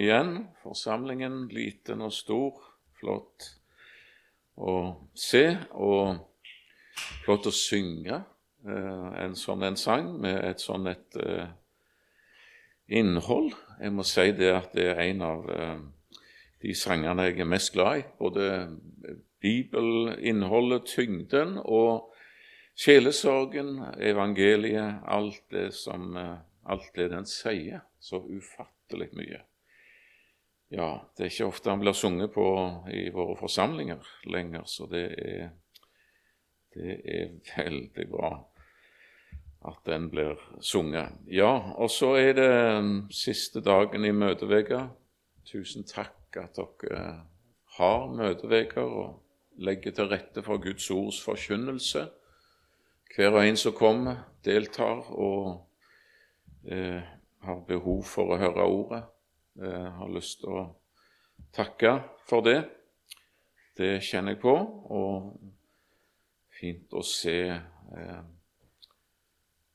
igjen. Forsamlingen liten og stor. Flott å se og flott å synge eh, en sånn en sang med et sånn et eh, innhold. Jeg må si det at det er en av eh, de sangene jeg er mest glad i. Både bibelinnholdet, tyngden og sjelesorgen, evangeliet, alt det som eh, alt det den sier. Så ufattelig mye. Ja, det er ikke ofte han blir sunget på i våre forsamlinger lenger, så det er, det er veldig bra at den blir sunget. Ja, og så er det siste dagen i møteveka. Tusen takk at dere har møteveker og legger til rette for Guds ords forkynnelse. Hver og en som kommer, deltar og eh, har behov for å høre ordet. Jeg har lyst til å takke for det. Det kjenner jeg på, og fint å se eh,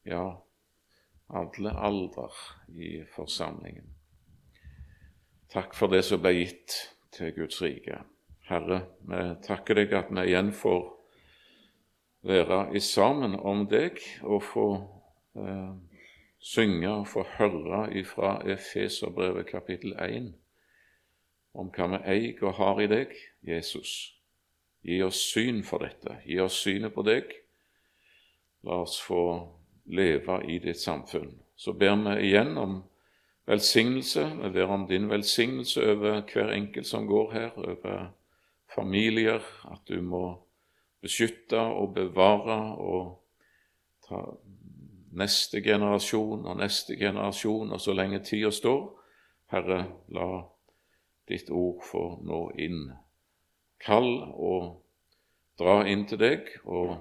ja, alle aldrer i forsamlingen. Takk for det som ble gitt til Guds rike. Herre, vi takker deg at vi igjen får være i sammen om deg og få eh, synge og få høre ifra Efeserbrevet kapittel 1 om hva vi eier og har i deg, Jesus. Gi oss syn for dette. Gi oss synet på deg. La oss få leve i ditt samfunn. Så ber vi igjen om velsignelse. Vi ber om din velsignelse over hver enkelt som går her, over familier, at du må beskytte og bevare og ta neste generasjon og neste generasjon, og så lenge tida står. Herre, la ditt ord få nå inn. Kall og dra inn til deg, og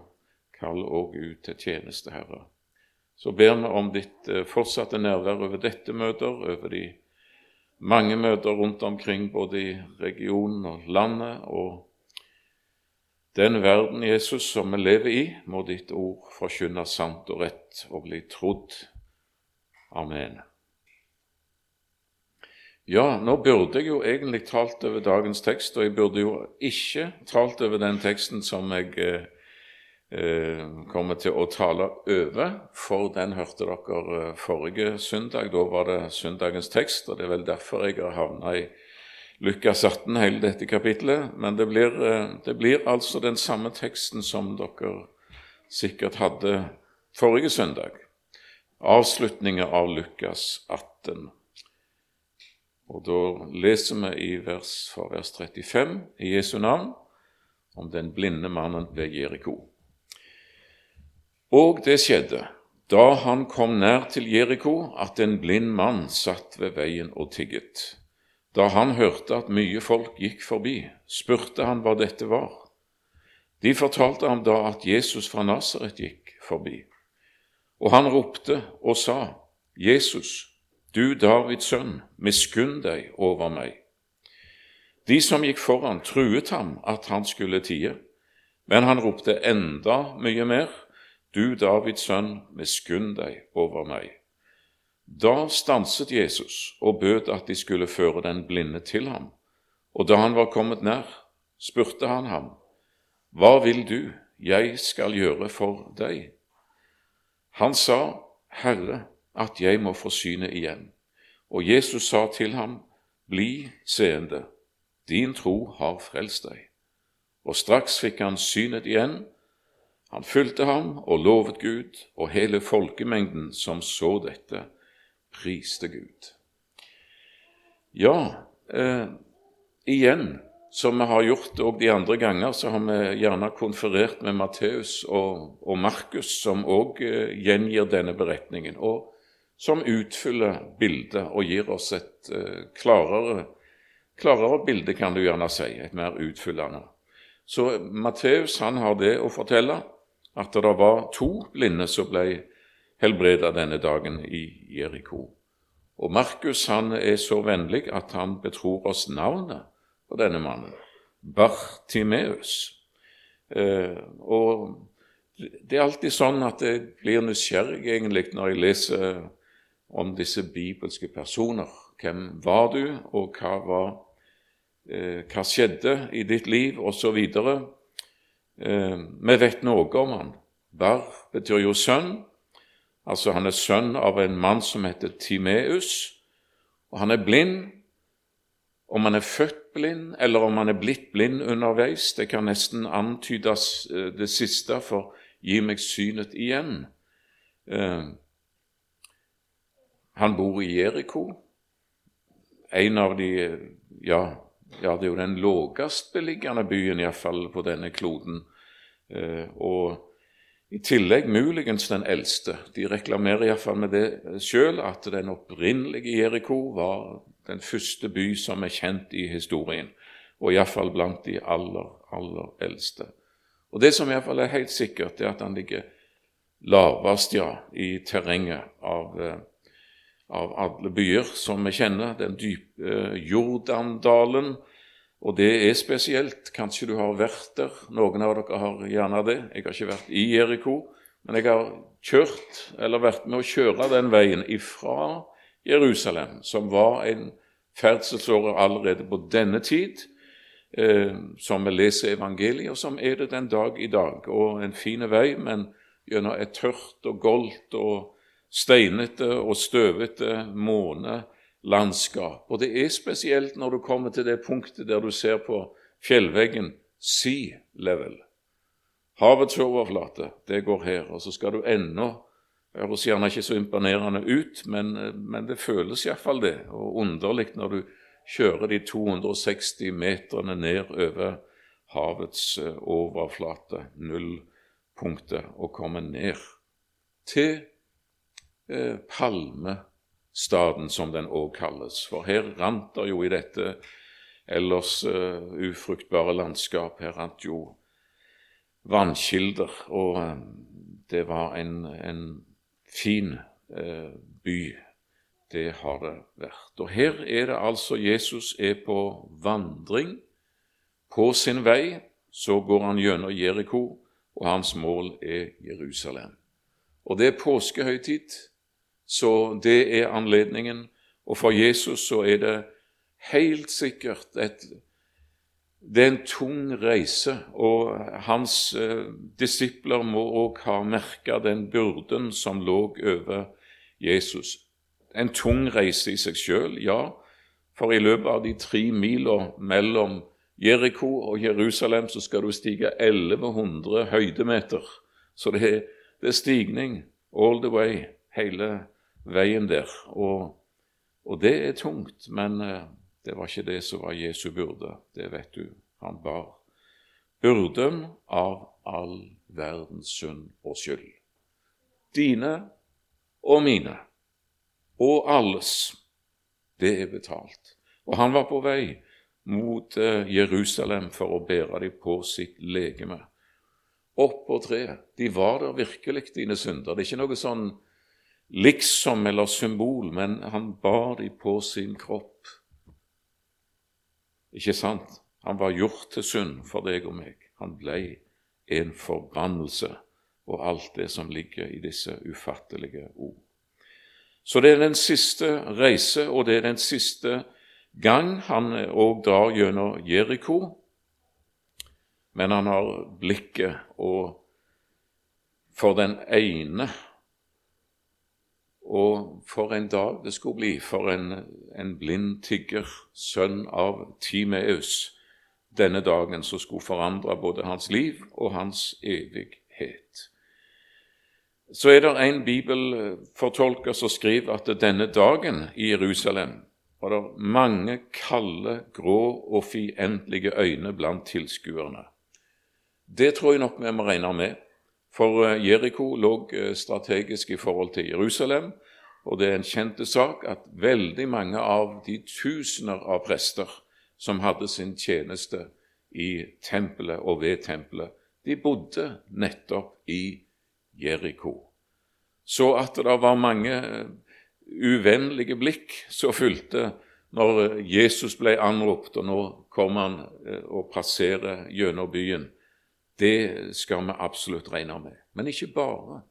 kall òg ut til tjeneste, Herre. Så ber vi om ditt eh, fortsatte nærvær over dette møter, over de mange møter rundt omkring, både i regionen og landet, og den verden, Jesus, som vi lever i, må ditt ord forkynne sant og rett og bli trodd. Amen. Ja, nå burde jeg jo egentlig talt over dagens tekst, og jeg burde jo ikke talt over den teksten som jeg eh, eh kommer til å tale over, for den hørte dere eh, forrige søndag. Da var det søndagens tekst, og det er vel derfor jeg har havna i Lukas 18, hele dette kapitlet, men det blir, eh, det blir, altså den samme teksten som dere sikkert hadde forrige søndag. Avslutningen av Lukas 18. Og Da leser vi i vers, fra vers 35 i Jesu navn om den blinde mannen ved Jeriko. Og det skjedde, da han kom nær til Jeriko, at en blind mann satt ved veien og tigget. Da han hørte at mye folk gikk forbi, spurte han hva dette var. De fortalte ham da at Jesus fra Nasaret gikk forbi. Og han ropte og sa, Jesus, du Davids sønn, miskunn deg over meg. De som gikk foran, truet ham at han skulle tie, men han ropte enda mye mer, du Davids sønn, miskunn deg over meg. Da stanset Jesus og bød at de skulle føre den blinde til ham. Og da han var kommet nær, spurte han ham, Hva vil du jeg skal gjøre for deg? Han sa, Herre, at jeg må få synet igjen. Og Jesus sa til ham, Bli seende, din tro har frelst deg. Og straks fikk han synet igjen. Han fulgte ham og lovet Gud, og hele folkemengden som så dette, priste Gud. Ja, eh, igjen, som vi har gjort òg de andre ganger, så har vi gjerne konferert med Matteus og, og Markus, som òg eh, gjengir denne beretningen, og som utfyller bildet og gir oss et eh, klarere, klarere bilde, kan du gjerne si, et mer utfyllende. Så Matteus han har det å fortelle, at det var to blinde som ble helbreda denne dagen i Jeriko. Og Markus han er så vennlig at han betror oss navnet på denne mannen, Bartimeus. Eh, og det er alltid sånn at jeg blir nysgjerrig egentlig når jeg leser om disse bibelske personer. Hvem var du, og hva, var, eh, hva skjedde i ditt liv, osv. Eh, vi vet noe om han. Bar betyr jo sønn. Altså, han er sønn av en mann som heter Timeus, og han er blind. Om han er født blind, eller om han er blitt blind underveis, det kan nesten antydes eh, det siste, for gi meg synet igjen. Eh, han bor i Jeriko, en av de ja, ja, det er jo den lavest beliggende byen iallfall på denne kloden. Eh, og i tillegg muligens den eldste. De reklamerer iallfall med det sjøl, at den opprinnelige Jeriko var den første by som er kjent i historien, og iallfall blant de aller, aller eldste. Og Det som iallfall er helt sikkert, er at han ligger lavest ja, i terrenget av, eh, av alle byer som vi kjenner, den dype eh, Jordandalen. Og det er spesielt. Kanskje du har vært der. Noen av dere har gjerne det. Jeg har ikke vært i Jeriko, men jeg har kjørt, eller vært med å kjøre den veien ifra Jerusalem, som var en ferdselsåre allerede på denne tid, eh, som vi leser evangeliet, og som er det den dag i dag. Og en fin vei, men gjennom et tørt og goldt og steinete og støvete månelandskap. Og det er spesielt når du kommer til det punktet der du ser på fjellveggen sea level. Havets overflate, det går her. Og så skal du ennå det høres gjerne ikke så imponerende ut, men, men det føles iallfall det. Og underlig når du kjører de 260 meterne ned over havets eh, overflate, nullpunktet, og kommer ned til eh, Palmestaden, som den òg kalles. For her rant det jo i dette ellers uh, ufruktbare landskap, her rant jo vannkilder, og uh, det var en, en fin uh, by. Det har det vært. Og her er det altså Jesus er på vandring. På sin vei så går han gjennom Jeriko, og hans mål er Jerusalem. Og det er påskehøytid, så det er anledningen. Og for Jesus så er det helt sikkert et det er en tung reise, og hans eh, disipler må òg ha merka den byrden som lå over Jesus. En tung reise i seg sjøl, ja, for i løpet av de tre mila mellom Jeriko og Jerusalem så skal du stige 1100 høydemeter. Så det er, det er stigning all the way, hele veien der. Og, og det er tungt, men eh, det var ikke det som var Jesu byrde, det vet du. Han bar byrden av all verdens synd og skyld. Dine og mine og alles. Det er betalt. Og han var på vei mot eh, Jerusalem for å bære dem på sitt legeme. Opp på treet. De var der virkelig, dine synder. Det er ikke noe sånn liksom eller symbol, men han bar de på sin kropp. Ikke sant? Han var gjort til synd for deg og meg. Han ble en forbannelse og alt det som ligger i disse ufattelige ord. Så det er den siste reise, og det er den siste gang han òg drar gjennom Jeriko. Men han har blikket for den ene og for en dag det skulle bli for en, en blind tigger, sønn av Timeus, denne dagen som skulle forandre både hans liv og hans evighet. Så er det en bibelfortolker som skriver at denne dagen i Jerusalem var det mange kalde, grå og fiendtlige øyne blant tilskuerne. Det tror jeg nok vi må regne med, for eh, Jeriko lå eh, strategisk i forhold til Jerusalem, og det er en kjent sak at veldig mange av de tusener av prester som hadde sin tjeneste i tempelet og ved tempelet, de bodde nettopp i Jeriko. Så at det var mange eh, uvennlige blikk som fulgte når Jesus ble anropt, og nå kom han og passerer gjennom byen, det skal vi absolutt regne med. Men ikke bare.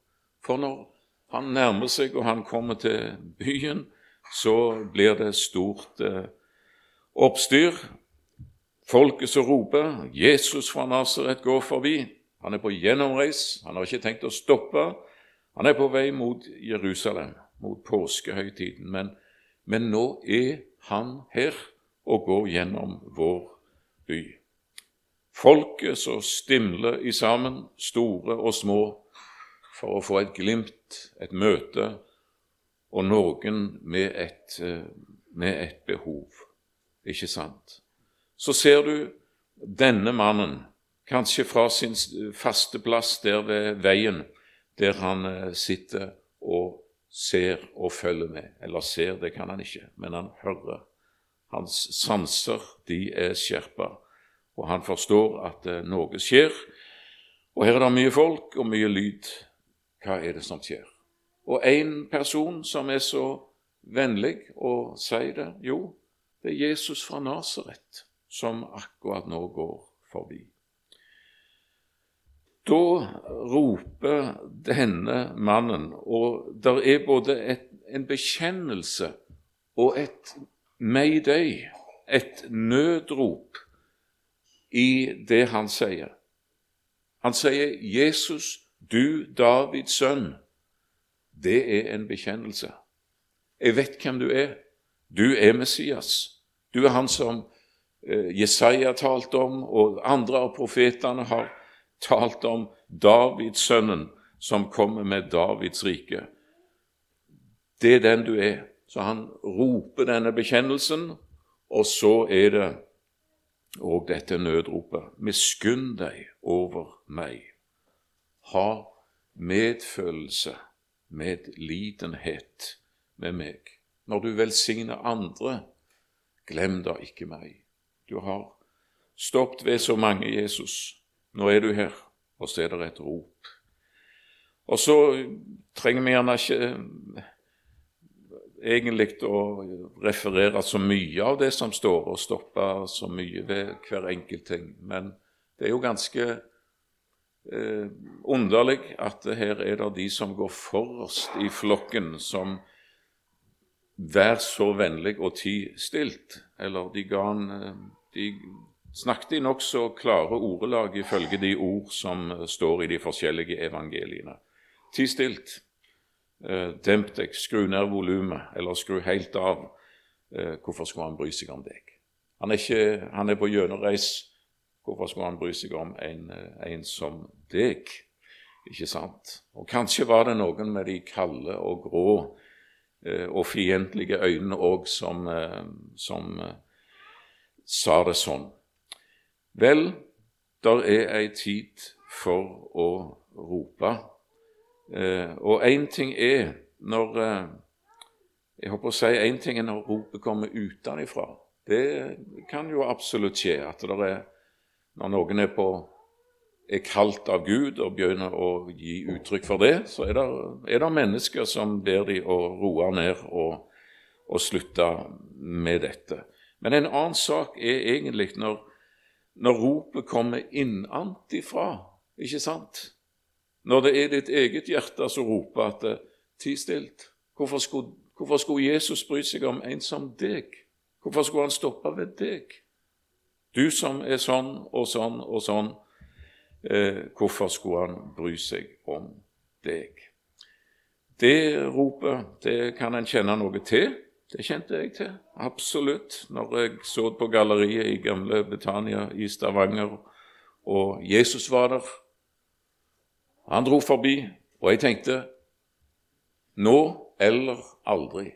For når han nærmer seg og han kommer til byen, så blir det stort eh, oppstyr. Folket som roper 'Jesus fra Nasaret går forbi'. Han er på gjennomreis, han har ikke tenkt å stoppe. Han er på vei mot Jerusalem, mot påskehøytiden. Men, men nå er han her og går gjennom vår by. Folket som stimler i sammen, store og små, for å få et glimt, et møte, og noen med et, eh, med et behov. Ikke sant? Så ser du denne mannen, kanskje fra sin faste plass der ved veien, der han eh, sitter og ser og følger med. Eller ser, det kan han ikke, men han hører. Hans sanser, de er skjerpa, og han forstår at eh, noe skjer. Og her er det mye folk og mye lyd. Hva er det som skjer? Og én person som er så vennlig og sier det, jo, det er Jesus fra Nasaret som akkurat nå går forbi. Da roper denne mannen, og det er både et, en bekjennelse og et mayday, et nødrop, i det han sier. Han sier, 'Jesus, du Davids sønn'. Det er en bekjennelse. Jeg vet hvem du er. Du er Messias. Du er han som eh, Jesaja talte om, og andre av profetene har talt om Davids sønnen som kommer med Davids rike. Det er den du er. Så han roper denne bekjennelsen, og så er det òg dette nødropet. Miskunn deg over meg. Ha medfølelse, medlidenhet med meg. Når du velsigner andre, glem da ikke meg. Du har stoppet ved så mange, Jesus. Nå er du her, og så er det et rop. Og så trenger vi gjerne ikke egentlig å referere så mye av det som står, og stoppe så mye ved hver enkelt ting. Men det er jo ganske eh, underlig at her er det de som går forrest i flokken, som vær så vennlig og ti stilt. Eller de ga han eh, De snakket i nokså klare ordelag ifølge de ord som står i de forskjellige evangeliene. Ti stilt. Eh, demp deg, skru ned volumet, eller skru helt av. Eh, hvorfor skulle han bry seg om deg? Han er, ikke, han er på gjennomreis. Hvorfor skulle han bry seg om en, eh, en, som deg? Ikke sant? Og kanskje var det noen med de kalde og grå og fiendtlige øynene òg som, som sa det sånn. Vel, der er ei tid for å rope Eh, og én ting er når eh, Jeg håper å si én ting er når ropet kommer utenfra. Det kan jo absolutt skje at det er Når noen er, på, er kalt av Gud og begynner å gi uttrykk for det, så er det, er mennesker som ber de å roe ned og, og slutte med dette. Men en annen sak er egentlig når, når ropet kommer innantifra, ikke sant? Når det er ditt eget hjerte som roper at det ti stilt. Hvorfor skulle, hvorfor skulle, Jesus bry seg om en som deg? Hvorfor skulle han stoppe ved deg? Du som er sånn og sånn og sånn, eh, hvorfor skulle han bry seg om deg? Det ropet det kan en kjenne noe til. Det kjente jeg til, absolutt, når jeg så på galleriet i gamle Betania i Stavanger, og Jesus var der. Han dro forbi, og jeg tenkte nå eller aldri.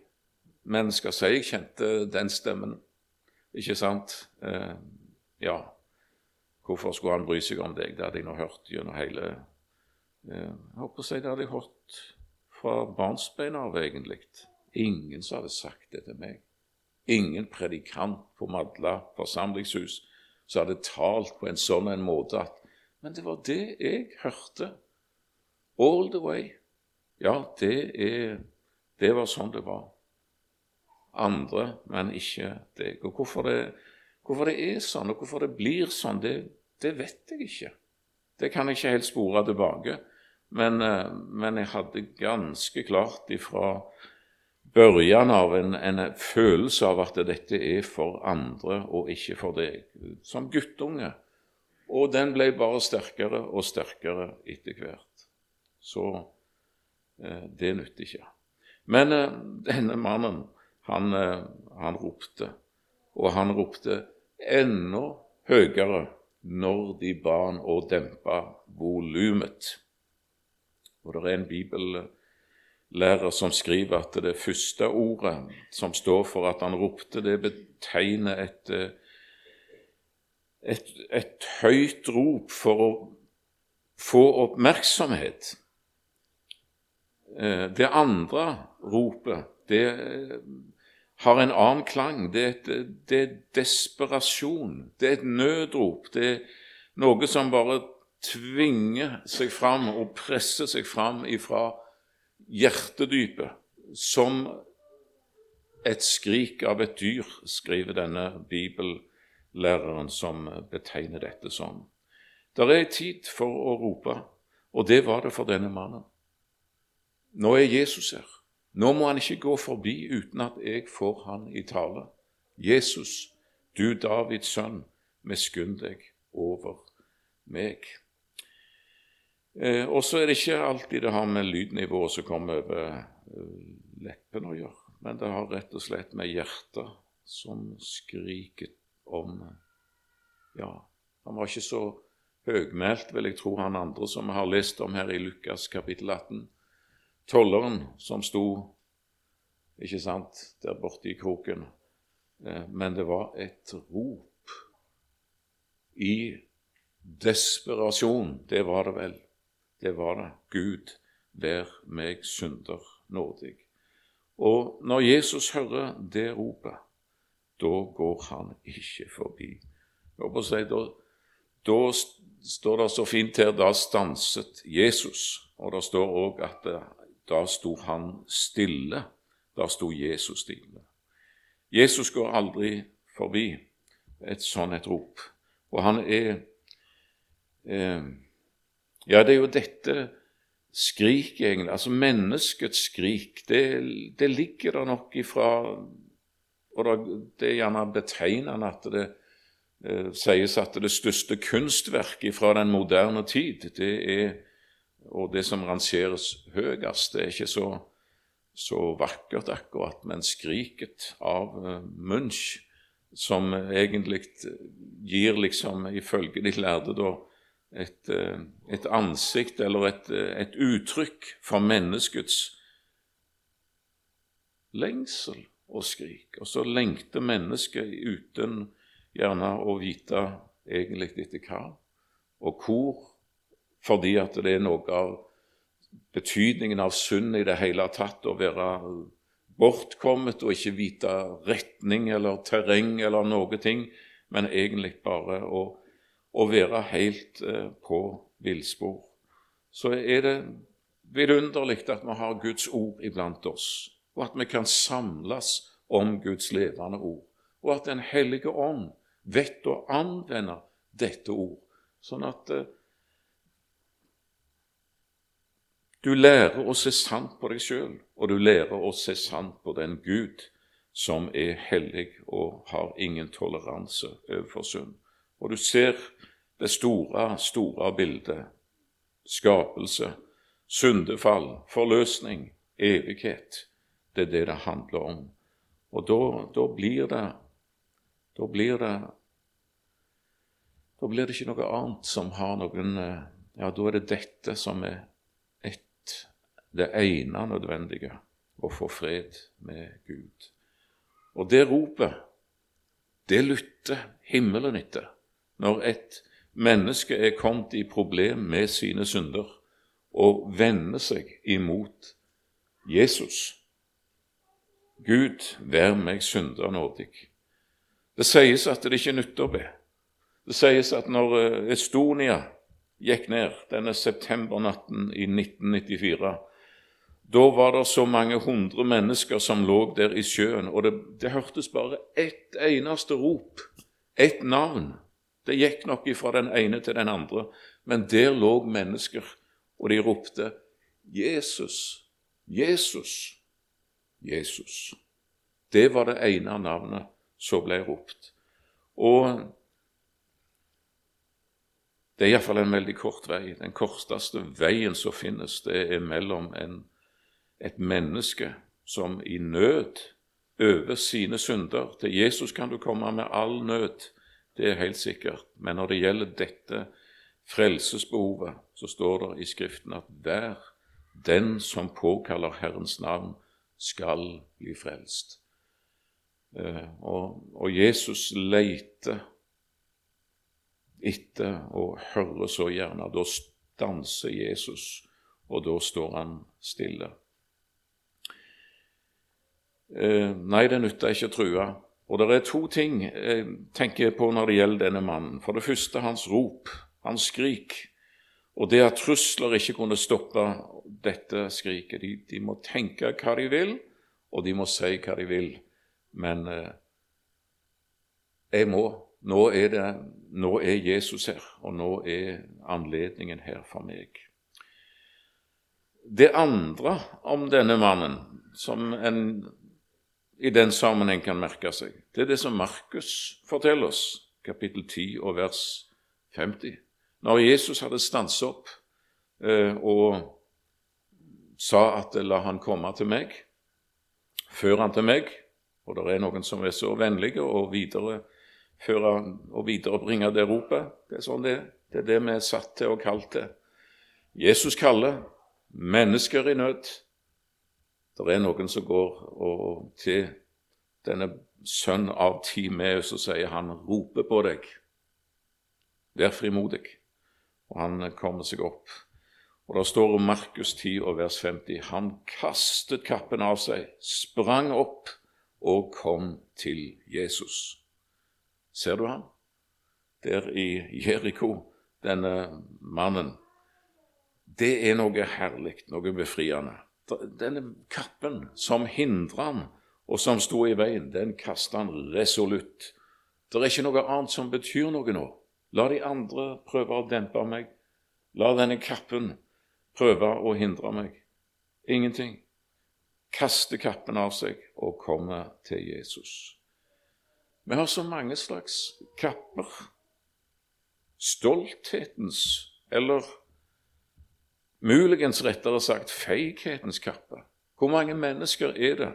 Men skal si jeg kjente den stemmen, ikke sant? Eh, ja, hvorfor skulle han bry seg om deg? Det hadde jeg nå hørt gjennom hele eh, Jeg håper å si det hadde jeg hørt fra barnsbein av, egentlig. Ingen som hadde sagt det til meg. Ingen predikant på Madla forsamlingshus som hadde talt på en sånn en måte at Men det var det jeg hørte All the way. Ja, det, er, det var sånn det var. Andre, men ikke deg. Og hvorfor det, hvorfor det er sånn, og hvorfor det blir sånn, det, det, vet jeg ikke. Det kan jeg ikke helt spore tilbake. Men, eh, men jeg hadde ganske klart ifra børjan av en, en, følelse av at dette er for andre og ikke for deg, som guttunge. Og den ble bare sterkere og sterkere etter hvert. Så eh, det nytter ikke. Men eh, denne mannen, han, eh, han ropte, og han ropte enda høyere når de ba han å dempe volumet. Og det er en bibellærer som skriver at det første ordet som står for at han ropte, det betegner et, et, et høyt rop for å få oppmerksomhet. Eh, det andre ropet, det har en annen klang. Det er, et, det er desperasjon. Det er et nødrop. Det er noe som bare tvinger seg fram og presser seg fram ifra hjertedypet, som et skrik av et dyr, skriver denne bibellæreren som betegner dette sånn. Det er tid for å rope, og det var det for denne mannen. Nå er Jesus her. Nå må han ikke gå forbi uten at jeg får han i tale. Jesus, du Davids sønn, miskunn deg over meg. Eh, og så er det ikke alltid det har med lydnivået som kommer over eh, leppene å gjøre, men det har rett og slett med hjertet som skriker om Ja, han var ikke så høgmælt, vil jeg tro, han andre som vi har lest om her i Lukas kapittel 18 tolleren som sto ikke sant, der borte i kroken. Eh, men det var et rop i desperasjon. Det var det vel. Det var det. Gud, vær meg synder nådig. Og når Jesus hører det ropet, da går han ikke forbi. Si, da, da står det så fint her da stanset Jesus. Og det står òg at da sto han stille. Da sto Jesus stille. Jesus går aldri forbi et sånn et rop. Og han er eh, Ja, det er jo dette skriket, egentlig. Altså menneskets skrik. Det, det ligger der nok ifra Og det er gjerne betegnende at det eh, sies at det største kunstverket fra den moderne tid, det er og det som rangeres høyest, det er ikke så, så vakkert akkurat, men skriket av uh, Munch, som egentlig gir, liksom, ifølge de lærde, da, et, uh, et ansikt eller et, uh, et, uttrykk for menneskets lengsel og skrik. Og så lengter mennesket uten gjerne å vite egentlig etter hva, og hvor fordi at det er noe av betydningen av synd i det hele tatt å være bortkommet og ikke vite retning eller terreng eller noe ting, men egentlig bare å, å være helt eh, på villspor. Så er det vidunderlig at vi har Guds ord iblant oss, og at vi kan samles om Guds levende ord, og at Den hellige ånd vet å anvende dette ord, sånn at eh, Du lærer å se sant på deg sjøl, og du lærer å se sant på den Gud som er hellig og har ingen toleranse overfor synd. Og du ser det store, store bildet. Skapelse, syndefall, forløsning, evighet. Det er det det handler om. Og da, da blir det Da blir det Da blir det ikke noe annet som har noen Ja, da er det dette som er det ene nødvendige å få fred med Gud. Og det ropet, det lytter himmelen etter når et menneske er kommet i problem med sine synder og vender seg imot Jesus. Gud, vær meg synder nådig. Det sies at det ikke nytter å be. Det sies at når eh, Estonia gikk ned denne septembernatten i 1994, da var det så mange hundre mennesker som lå der i sjøen, og det, det hørtes bare ett eneste rop, ett navn. Det gikk nok fra den ene til den andre, men der lå mennesker, og de ropte 'Jesus, Jesus'. Jesus. Det var det ene navnet som ble ropt. Og det er iallfall en veldig kort vei. Den korteste veien som finnes, det er mellom en, et menneske som i nød over sine synder Til Jesus kan du komme med all nød, det er helt sikkert. Men når det gjelder dette frelsesbehovet, så står det i Skriften at hver den som påkaller Herrens navn, skal bli frelst. Eh, og, og Jesus leiter etter og hører så gjerne. Da stanser Jesus, og da står han stille. Eh, nei, det nytter ikke å true. Og det er to ting jeg tenker på når det gjelder denne mannen. For det første hans rop, hans skrik. Og det at trusler ikke kunne stoppe dette skriket. De, de må tenke hva de vil, og de må si hva de vil. Men eh, jeg må. Nå er, det, nå er Jesus her, og nå er anledningen her for meg. Det andre om denne mannen, som en i den sammenheng kan merke seg, det er det som Markus forteller oss, kapittel 10 og vers 50. Når Jesus hadde stanset opp eh, og sa at 'la han komme til meg', før han til meg, og det er noen som er så vennlige og videreføre og viderebringe det ropet. Det er sånn det Det er det vi er satt til og kalt til. Jesus kaller mennesker i nød. Det er noen som går og til denne sønn av Timeus og sier han roper på deg. Vær frimodig. Og han kommer seg opp. Og Det står om Markus 10 og vers 50. Han kastet kappen av seg, sprang opp og kom til Jesus. Ser du ham? Der i Jeriko, denne mannen. Det er noe herlig, noe befriende. Denne kappen som hindra han, og som sto i veien, den kasta han resolutt. Det er ikke noe annet som betyr noe nå. La de andre prøve å dempe meg. La denne kappen prøve å hindre meg. Ingenting Kaste kappen av seg og komme til Jesus. Vi har så mange slags kapper. Stolthetens, eller muligens rettere sagt feighetens kappe. Hvor mange mennesker er det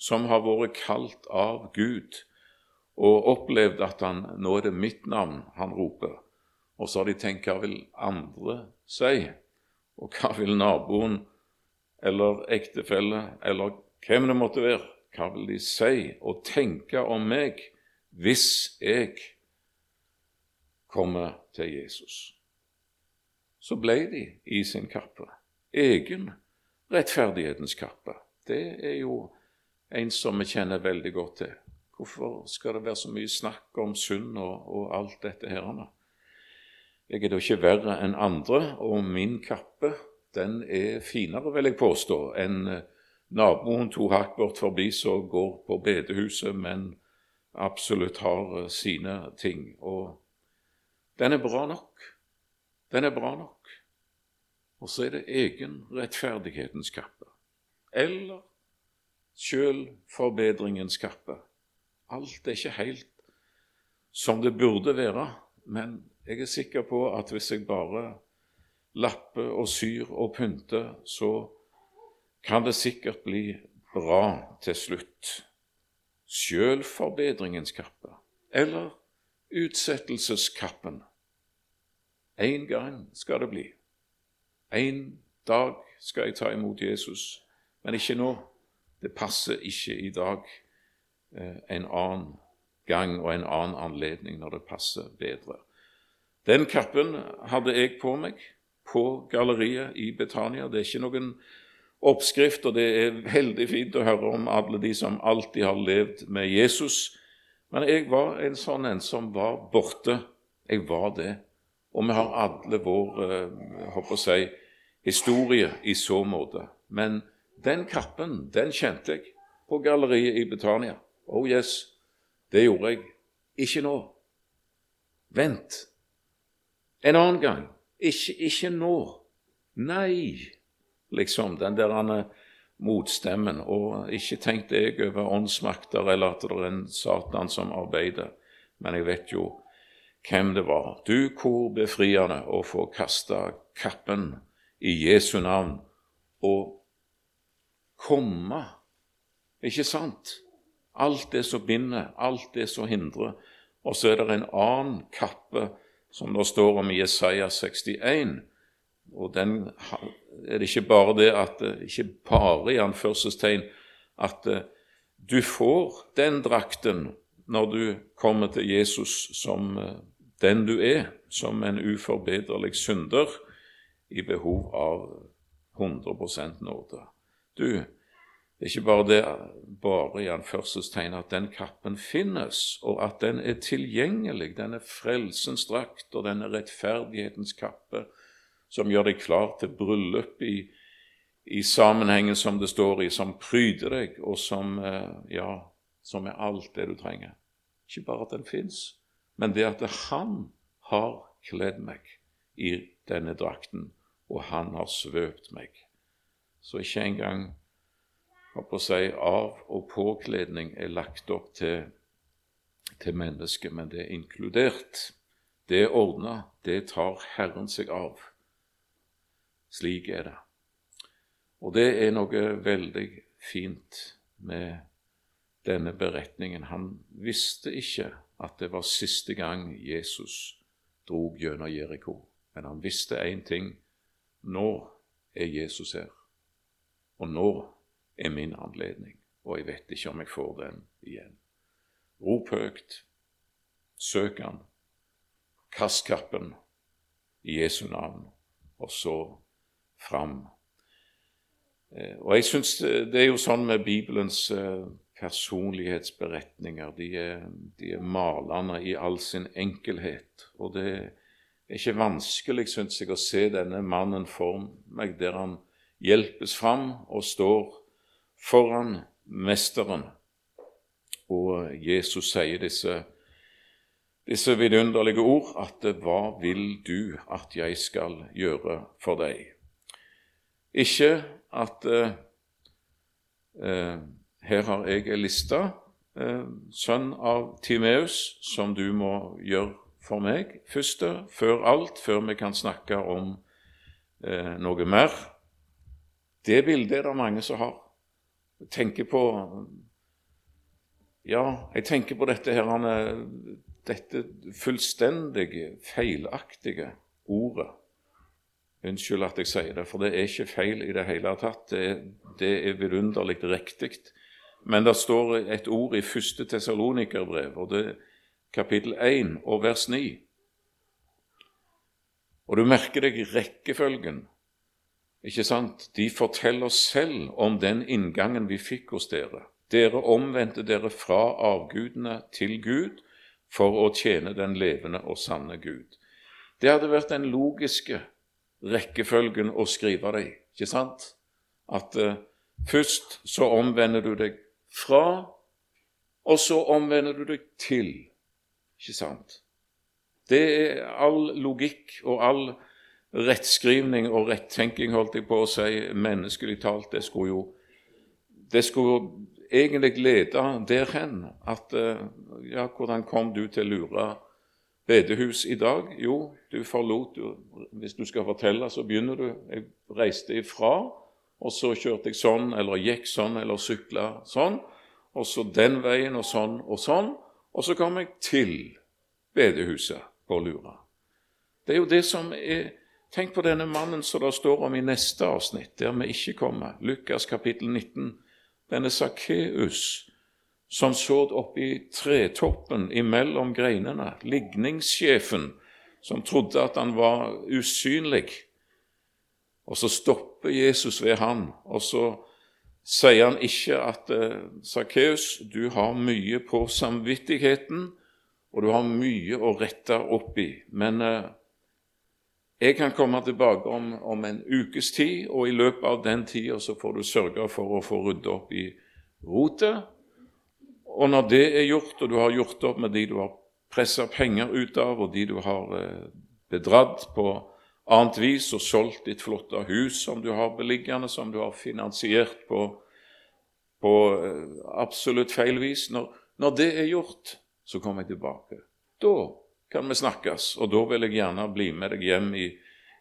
som har vært kalt av Gud og opplevd at han, nå er det mitt navn han roper, og så har de tenkt hva vil andre si, og hva vil naboen eller ektefelle eller hvem det måtte være, hva vil de si og tenke om meg hvis jeg kommer til Jesus? Så ble de i sin kappe, egen rettferdighetens kappe. Det er jo en som vi kjenner veldig godt til. Hvorfor skal det være så mye snakk om synd og, og alt dette her? Jeg er da ikke verre enn andre, og min kappe den er finere, vil jeg påstå, enn eh, naboen to hakk bort forbi som går på bedehuset, men absolutt har eh, sine ting. Og den er bra nok. Den er bra nok. Og så er det egenrettferdighetens kappe. Eller sjølforbedringens kappe. Alt er ikke helt som det burde være, men jeg er sikker på at hvis jeg bare lapper og syr og pynter, så kan det sikkert bli bra til slutt. Sjølforbedringens kappe eller utsettelseskappen. En gang skal det bli. En dag skal jeg ta imot Jesus, men ikke nå. Det passer ikke i dag. Eh, en annen gang og en annen anledning når det passer bedre. Den kappen hadde jeg på meg på galleriet i Betania. Det er ikke noen oppskrift, og det er veldig fint å høre om alle de som alltid har levd med Jesus. Men jeg var en sånn en som var borte. Jeg var det. Og vi har alle vår håper å jeg, historie i så måte. Men den kappen, den kjente jeg på galleriet i Betania. Oh yes, det gjorde jeg. Ikke nå. Vent. En annen gang. Ikke, ikke nå. Nei, liksom. Den der motstemmen. Og ikke tenkte jeg over åndsmakter eller at det er en Satan som arbeider, men jeg vet jo hvem det var. Du, hvor befriende å få kasta kappen i Jesu navn og komme, ikke sant? Alt det som binder, alt det som hindrer. Og så er det en annen kappe som det står om i Jesaja 61. Og den er det ikke bare det at Ikke bare i anførselstegn at eh, du får den drakten når du kommer til Jesus som eh, den du er, som en uforbederlig synder i behov av 100% nåde. Du, det er ikke bare det bare i anførselstegn at den kappen finnes, og at den er tilgjengelig. Den er frelsens drakt, og den er rettferdighetens kappe, som gjør deg klar til bryllup i, i sammenhengen som det står i, som pryder deg, og som, eh, ja, som er alt det du trenger. Ikke bare at den fins, men det at han har kledd meg i denne drakten, og han har svøpt meg. Så ikke engang på å si, av- og påkledning er lagt opp til, til mennesket, men det er inkludert. Det er ordna, det tar Herren seg av. Slik er det. Og det er noe veldig fint med denne beretningen. Han visste ikke at det var siste gang Jesus drog gjennom Jeriko, men han visste én ting. Nå er Jesus her, og nå er min anledning, og jeg vet ikke om jeg får den igjen. Rop høyt, søk Han, kast kappen i Jesu navn, og så fram. Eh, og jeg synes Det er jo sånn med Bibelens eh, personlighetsberetninger. De er, de er malende i all sin enkelhet. Og det er ikke vanskelig, syns jeg, å se denne mannen for meg, der han hjelpes fram og står foran Mesteren. Og Jesus sier disse, disse vidunderlige ord at 'Hva vil du at jeg skal gjøre for deg?' Ikke at eh, eh, 'Her har jeg ei liste, eh, sønn av Timeus, som du må gjøre for meg', først, før alt, før vi kan snakke om eh, noe mer. Det bildet er det mange som har tenker på Ja, jeg tenker på dette her, dette fullstendig feilaktige ordet. Unnskyld at jeg sier det, for det er ikke feil i det hele tatt. Det det er vidunderlig riktig. Men det står et ord i første Tessalonikerbrev, og det er kapittel 1 og vers 9. Og du merker deg rekkefølgen. Ikke sant? De forteller selv om den inngangen vi fikk hos dere. Dere omvendte dere fra avgudene til Gud for å tjene den levende og sanne Gud. Det hadde vært den logiske rekkefølgen å skrive det i, ikke sant? At uh, først så omvender du deg fra, og så omvender du deg til. Ikke sant? Det er all logikk og all rettskrivning og rettenking, holdt jeg på å si, menneskelig talt, det skulle jo det skulle egentlig lede derhen at eh, Ja, hvordan kom du til Lura bedehus i dag? Jo, du forlot Hvis du skal fortelle, så begynner du Jeg reiste ifra, og så kjørte jeg sånn, eller gikk sånn, eller sykla sånn, og så den veien og sånn og sånn, og så kom jeg til bedehuset på Lura. Det er jo det som er Tenk på denne mannen som det står om i neste avsnitt, der vi ikke kommer, Lukas kapittel 19. Denne Sakkeus som så oppi tretoppen imellom greinene, ligningssjefen som trodde at han var usynlig. Og så stopper Jesus ved han, og så sier han ikke at Sakkeus, du har mye på samvittigheten, og du har mye å rette opp i, men jeg kan komme tilbake om, om, en ukes tid, og i løpet av den tida så får du sørge for å få rydda opp i rotet. Og når det er gjort, og du har gjort opp med de du har pressa penger ut av, og de du har eh, bedratt på annet vis og solgt ditt flotte hus som du har beliggende, som du har finansiert på, på eh, absolutt feil vis. Når, når det er gjort, så kommer jeg tilbake. Da kan vi snakkes, og da vil jeg gjerne bli med deg hjem i,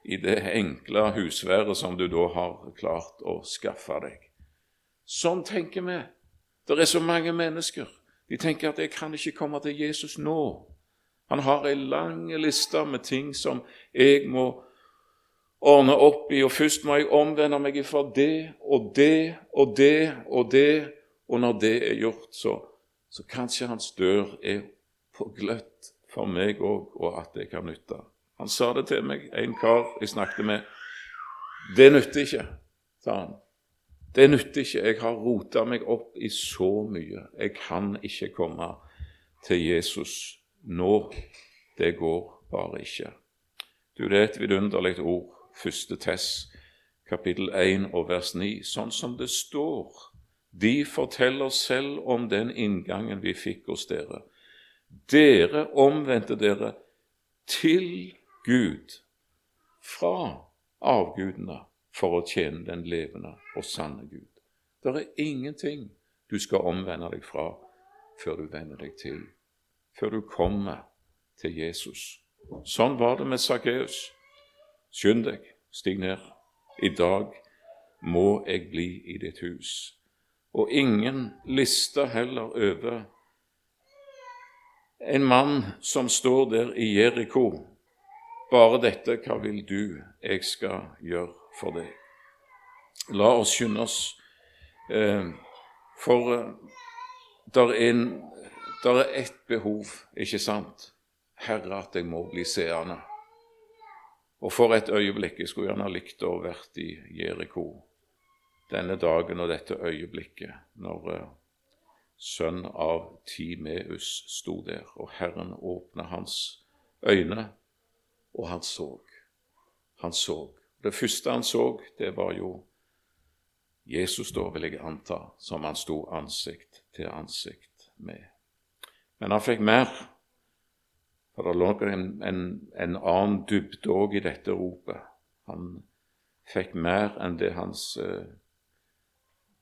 i det enkle husværet som du da har klart å skaffe deg. Sånn tenker vi. Det er så mange mennesker. De tenker at 'jeg kan ikke komme til Jesus nå'. Han har ei lang liste med ting som jeg må ordne opp i, og først må jeg omvende meg fra det og det og det og det, og når det er gjort, så, så kanskje hans dør er på gløtt for meg òg, og at det kan nytte. Han sa det til meg, en kar jeg snakket med. 'Det nytter ikke', sa han. Det nytter ikke. Jeg har rota meg opp i så mye. Jeg kan ikke komme til Jesus nå. Det går bare ikke. Du, det er et vidunderlig ord, første Tess, kapittel 1 og vers 9, sånn som det står. De forteller selv om den inngangen vi fikk hos dere. Dere omvendte dere til Gud fra avgudene for å tjene den levende og sanne Gud. Det er ingenting du skal omvende deg fra før du vender deg til, før du kommer til Jesus. Sånn var det med Sakkeus. Skynd deg, stig ned. I dag må jeg bli i ditt hus. Og ingen lister heller over en mann som står der i Jeriko. Bare dette, hva vil du jeg skal gjøre for deg. La oss skynde oss, eh, for eh, der er, der er ett behov, ikke sant? Herre, at jeg må bli seende. Og for et øyeblikk Jeg skulle gjerne likt å ha vært i Jeriko denne dagen og dette øyeblikket, når uh, sønn av Timeus sto der, og Herren åpna hans øyne, og han så. Han så. Det første han så, det var jo Jesus, da, vil jeg anta, som han sto ansikt til ansikt med. Men han fikk mer, for det lå en, en, en annen dybde òg i dette ropet. Han fikk mer enn det hans eh,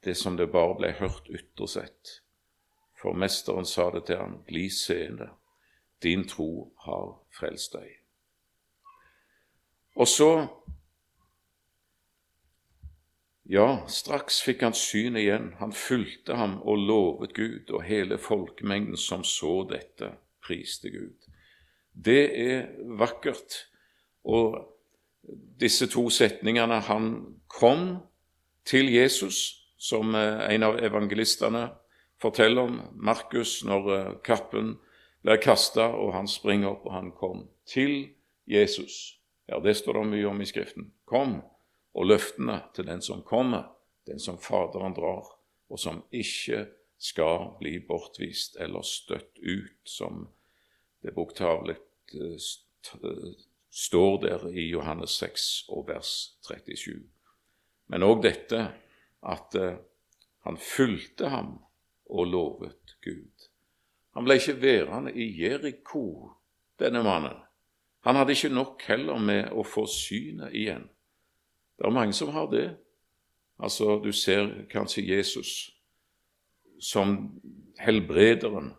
det som det bare ble hørt ytre sett. For mesteren sa det til ham, bli seende, din tro har frelst deg. Og så ja, straks fikk han syn igjen. Han fulgte ham og lovet Gud, og hele folkemengden som så dette, priste Gud. Det er vakkert. Og disse to setningene Han kom til Jesus, som eh, en av evangelistene forteller om Markus når eh, kappen blir kasta, og han springer opp, og han kom til Jesus. Ja, det står det mye om i Skriften. Kom og løftene til den som kommer, den som Faderen drar, og som ikke skal bli bortvist eller støtt ut, som det bokstavelig står der i Johannes 6 og vers 37. Men òg dette at eh, han fulgte ham og lovet Gud. Han ble ikke værende i Jeriko, denne mannen. Han hadde ikke nok heller med å få synet igjen. Det er mange som har det. Altså, Du ser kanskje Jesus som helbrederen,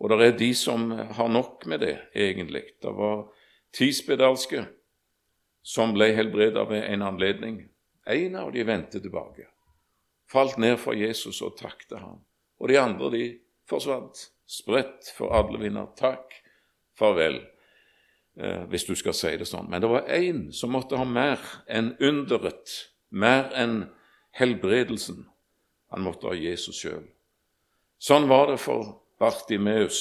og det er de som har nok med det, egentlig. Det var ti spedalske som ble helbredet ved en anledning. En av de vendte tilbake, falt ned for Jesus og takte ham. Og de andre de forsvant, spredt for alle vinder. Takk, farvel eh, hvis du skal si det sånn. Men det var én som måtte ha mer enn underet, mer enn helbredelsen. Han måtte ha Jesus sjøl. Sånn var det for Bartimeus.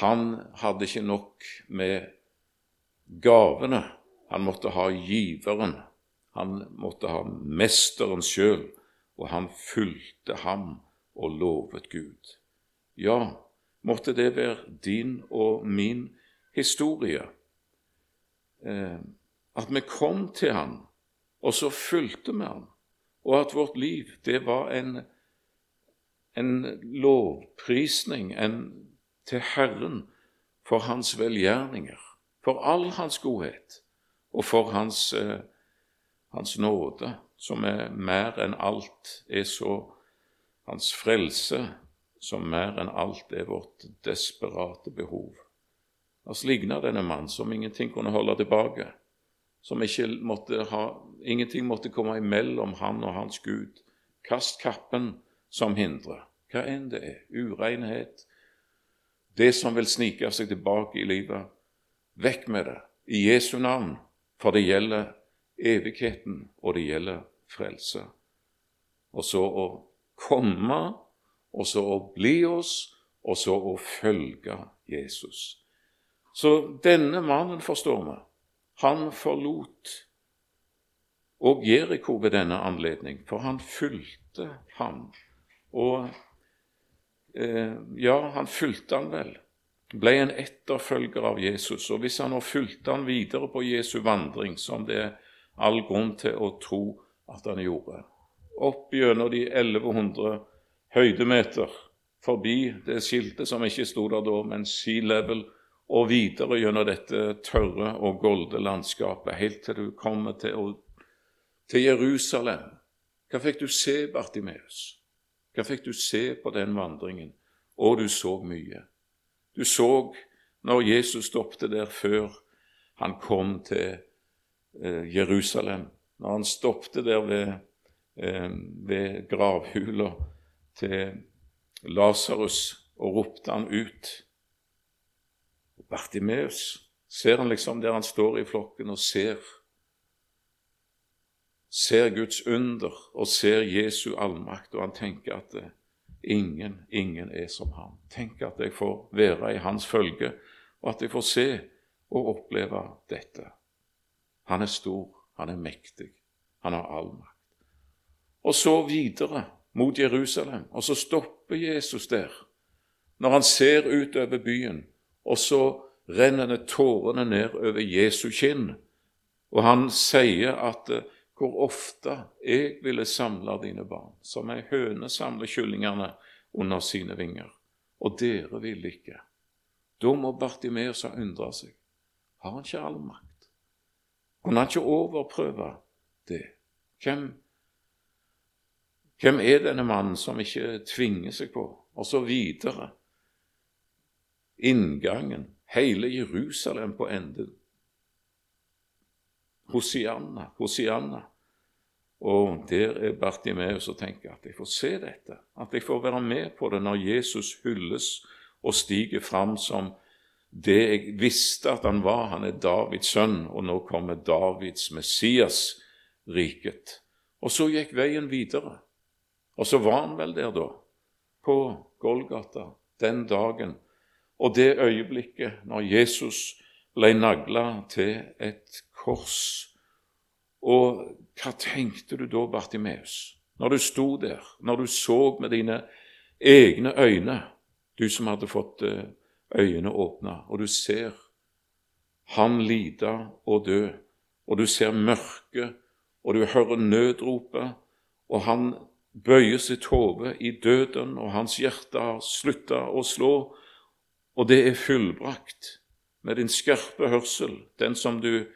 Han hadde ikke nok med gavene. Han måtte ha giveren. Han måtte ha mesteren sjøl, og han fulgte ham og lovet Gud. Ja, måtte det være din og min historie. Eh, at vi kom til ham, og så fulgte vi ham, og at vårt liv det var en, en lovprisning en, til Herren for hans velgjerninger, for all hans godhet, og for Hans, eh, hans nåde, som er mer enn alt, er så Hans frelse, som mer enn alt er vårt desperate behov. La oss denne mannen som ingenting kunne holde tilbake, som måtte ha, ingenting måtte komme imellom han og hans Gud. Kast kappen som hindrer, hva enn det er, urenhet, det som vil snike seg tilbake i livet. Vekk med det, i Jesu navn, for det gjelder evigheten, og det gjelder frelse. Og så å komme, og så å bli oss, og så å følge Jesus. Så denne mannen, forstår vi, han forlot og Jeriko ved denne anledning, for han fulgte ham. Og eh, ja, han fulgte han vel, ble en etterfølger av Jesus. Og hvis han nå fulgte han videre på Jesu vandring, som det er all grunn til å tro at han gjorde, opp gjennom de 1100 høydemeter, forbi det skiltet som ikke sto der da, men sea level, og videre gjennom dette tørre og golde landskapet, helt til du kommer til, til Jerusalem. Hva fikk du se, Bartimeus? Hva fikk du se på den vandringen? Og du så mye. Du så når Jesus stoppet der før han kom til eh, Jerusalem, når han stoppet der ved, eh, ved gravhula til Lasarus og ropte han ut. Bartimeus ser han liksom der han står i flokken og ser ser Guds under og ser Jesu allmakt, og han tenker at eh, ingen, ingen er som ham. Tenk at jeg får være i hans følge, og at jeg får se og oppleve dette. Han er stor, han er mektig, han har all makt. Og så videre mot Jerusalem, og så stopper Jesus der. Når han ser utover byen, og så renner det tårene ned over Jesu kinn, og han sier at eh, hvor ofte jeg ville samle dine barn, som ei høne samler kyllingene under sine vinger, og dere ville ikke. Da må Bartimeus ha undra seg. Har han ikke all makt? Kunne han ikke overprøve det? Hvem, hvem er denne mannen som ikke tvinger seg på? Og så videre. Inngangen, hele Jerusalem på enden. Hosianna, Hosianna. Og der er Bartimeus og tenker at jeg får se dette, at jeg får være med på det når Jesus hylles og stiger fram som det jeg visste at han var. Han er Davids sønn, og nå kommer Davids Messias, riket. Og så gikk veien videre. Og så var han vel der, da, på Golgata, den dagen og det øyeblikket når Jesus ble nagla til et kors. Og hva tenkte du da, Bartimeus, når du sto der, når du så med dine egne øyne, du som hadde fått øyene øynene åpna, og du ser han lide og dø, og du ser mørket, og du hører nødropet, og han bøyer sitt hode i døden, og hans hjerte har slutta å slå, og det er fullbrakt med din skarpe hørsel, den som du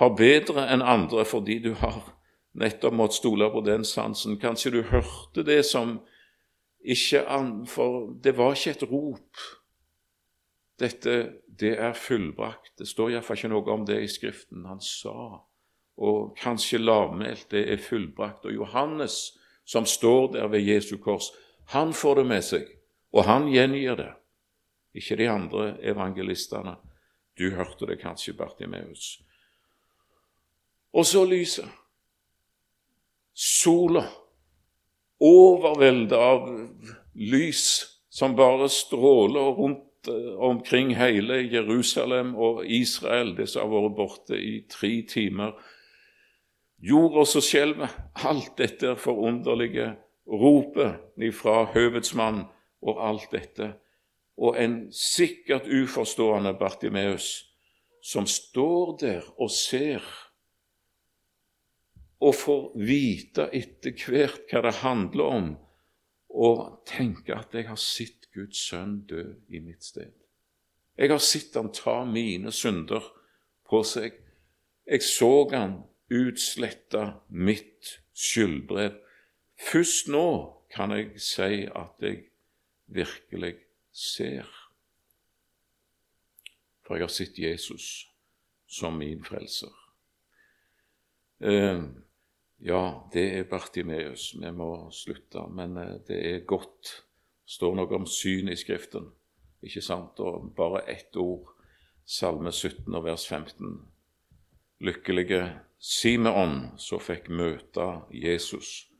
har bedre enn andre fordi du har nettopp måttet stole på den sansen. Kanskje du hørte det som ikke For det var ikke et rop. Dette, det er fullbrakt. Det står iallfall ikke noe om det i Skriften. Han sa, og kanskje lavmælt, det er fullbrakt. Og Johannes, som står der ved Jesu kors, han får det med seg, og han gjengir det ikke de andre evangelistene. Du hørte det kanskje, Bartimeus. Og så lyset. Sola. Overveldet av lys som bare stråler rundt eh, omkring hele Jerusalem og Israel, det som har vært borte i tre timer. Jorda som skjelver, alt dette forunderlige ropet fra høvedsmannen og alt dette og en sikkert uforstående Bartimeus som står der og ser og får vite etter hvert hva det handler om, og tenke at jeg har sett Guds sønn dø i mitt sted. Jeg har sett han ta mine synder på seg Jeg så han utslette mitt skyldbrev. Først nå kan jeg si at jeg virkelig ser. For jeg har sett Jesus som min frelser. Eh, ja, det er Bartimeus. Vi må slutte, men eh, det er godt. Står noe om syn i Skriften, ikke sant? Og bare ett ord, Salme 17 og vers 15. Lykkelige Simeon som fikk møte Jesus.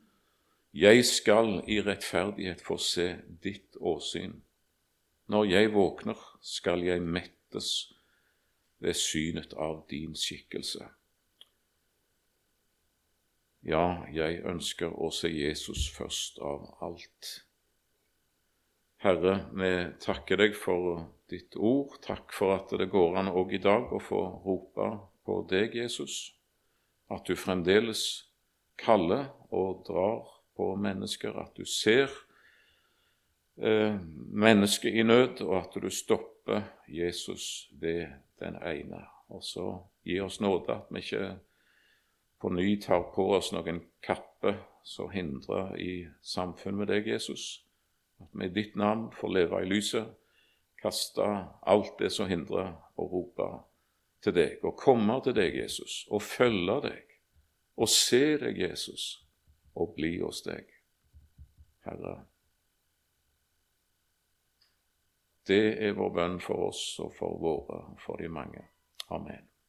Jeg skal i rettferdighet få se ditt åsyn. Når jeg våkner, skal jeg mettes ved synet av din skikkelse. Ja, jeg ønsker å se Jesus først av alt. Herre, vi takker deg for ditt ord. Takk for at det går an òg i dag å få rope på deg, Jesus. At du fremdeles kaller og drar på mennesker, at du ser eh, mennesket i nød, og at du stopper Jesus ved den ene. Og så gi oss nåde at vi ikke på ny tar på oss noen kappe som hindrer i samfunn med deg, Jesus. At vi i ditt navn får leve i lyset, kaste alt det som hindrer, og rope til deg, og komme til deg, Jesus, og følge deg, og se deg, Jesus, og bli hos deg. Herre, Det er vår bønn for oss og for våre, for de mange. Amen.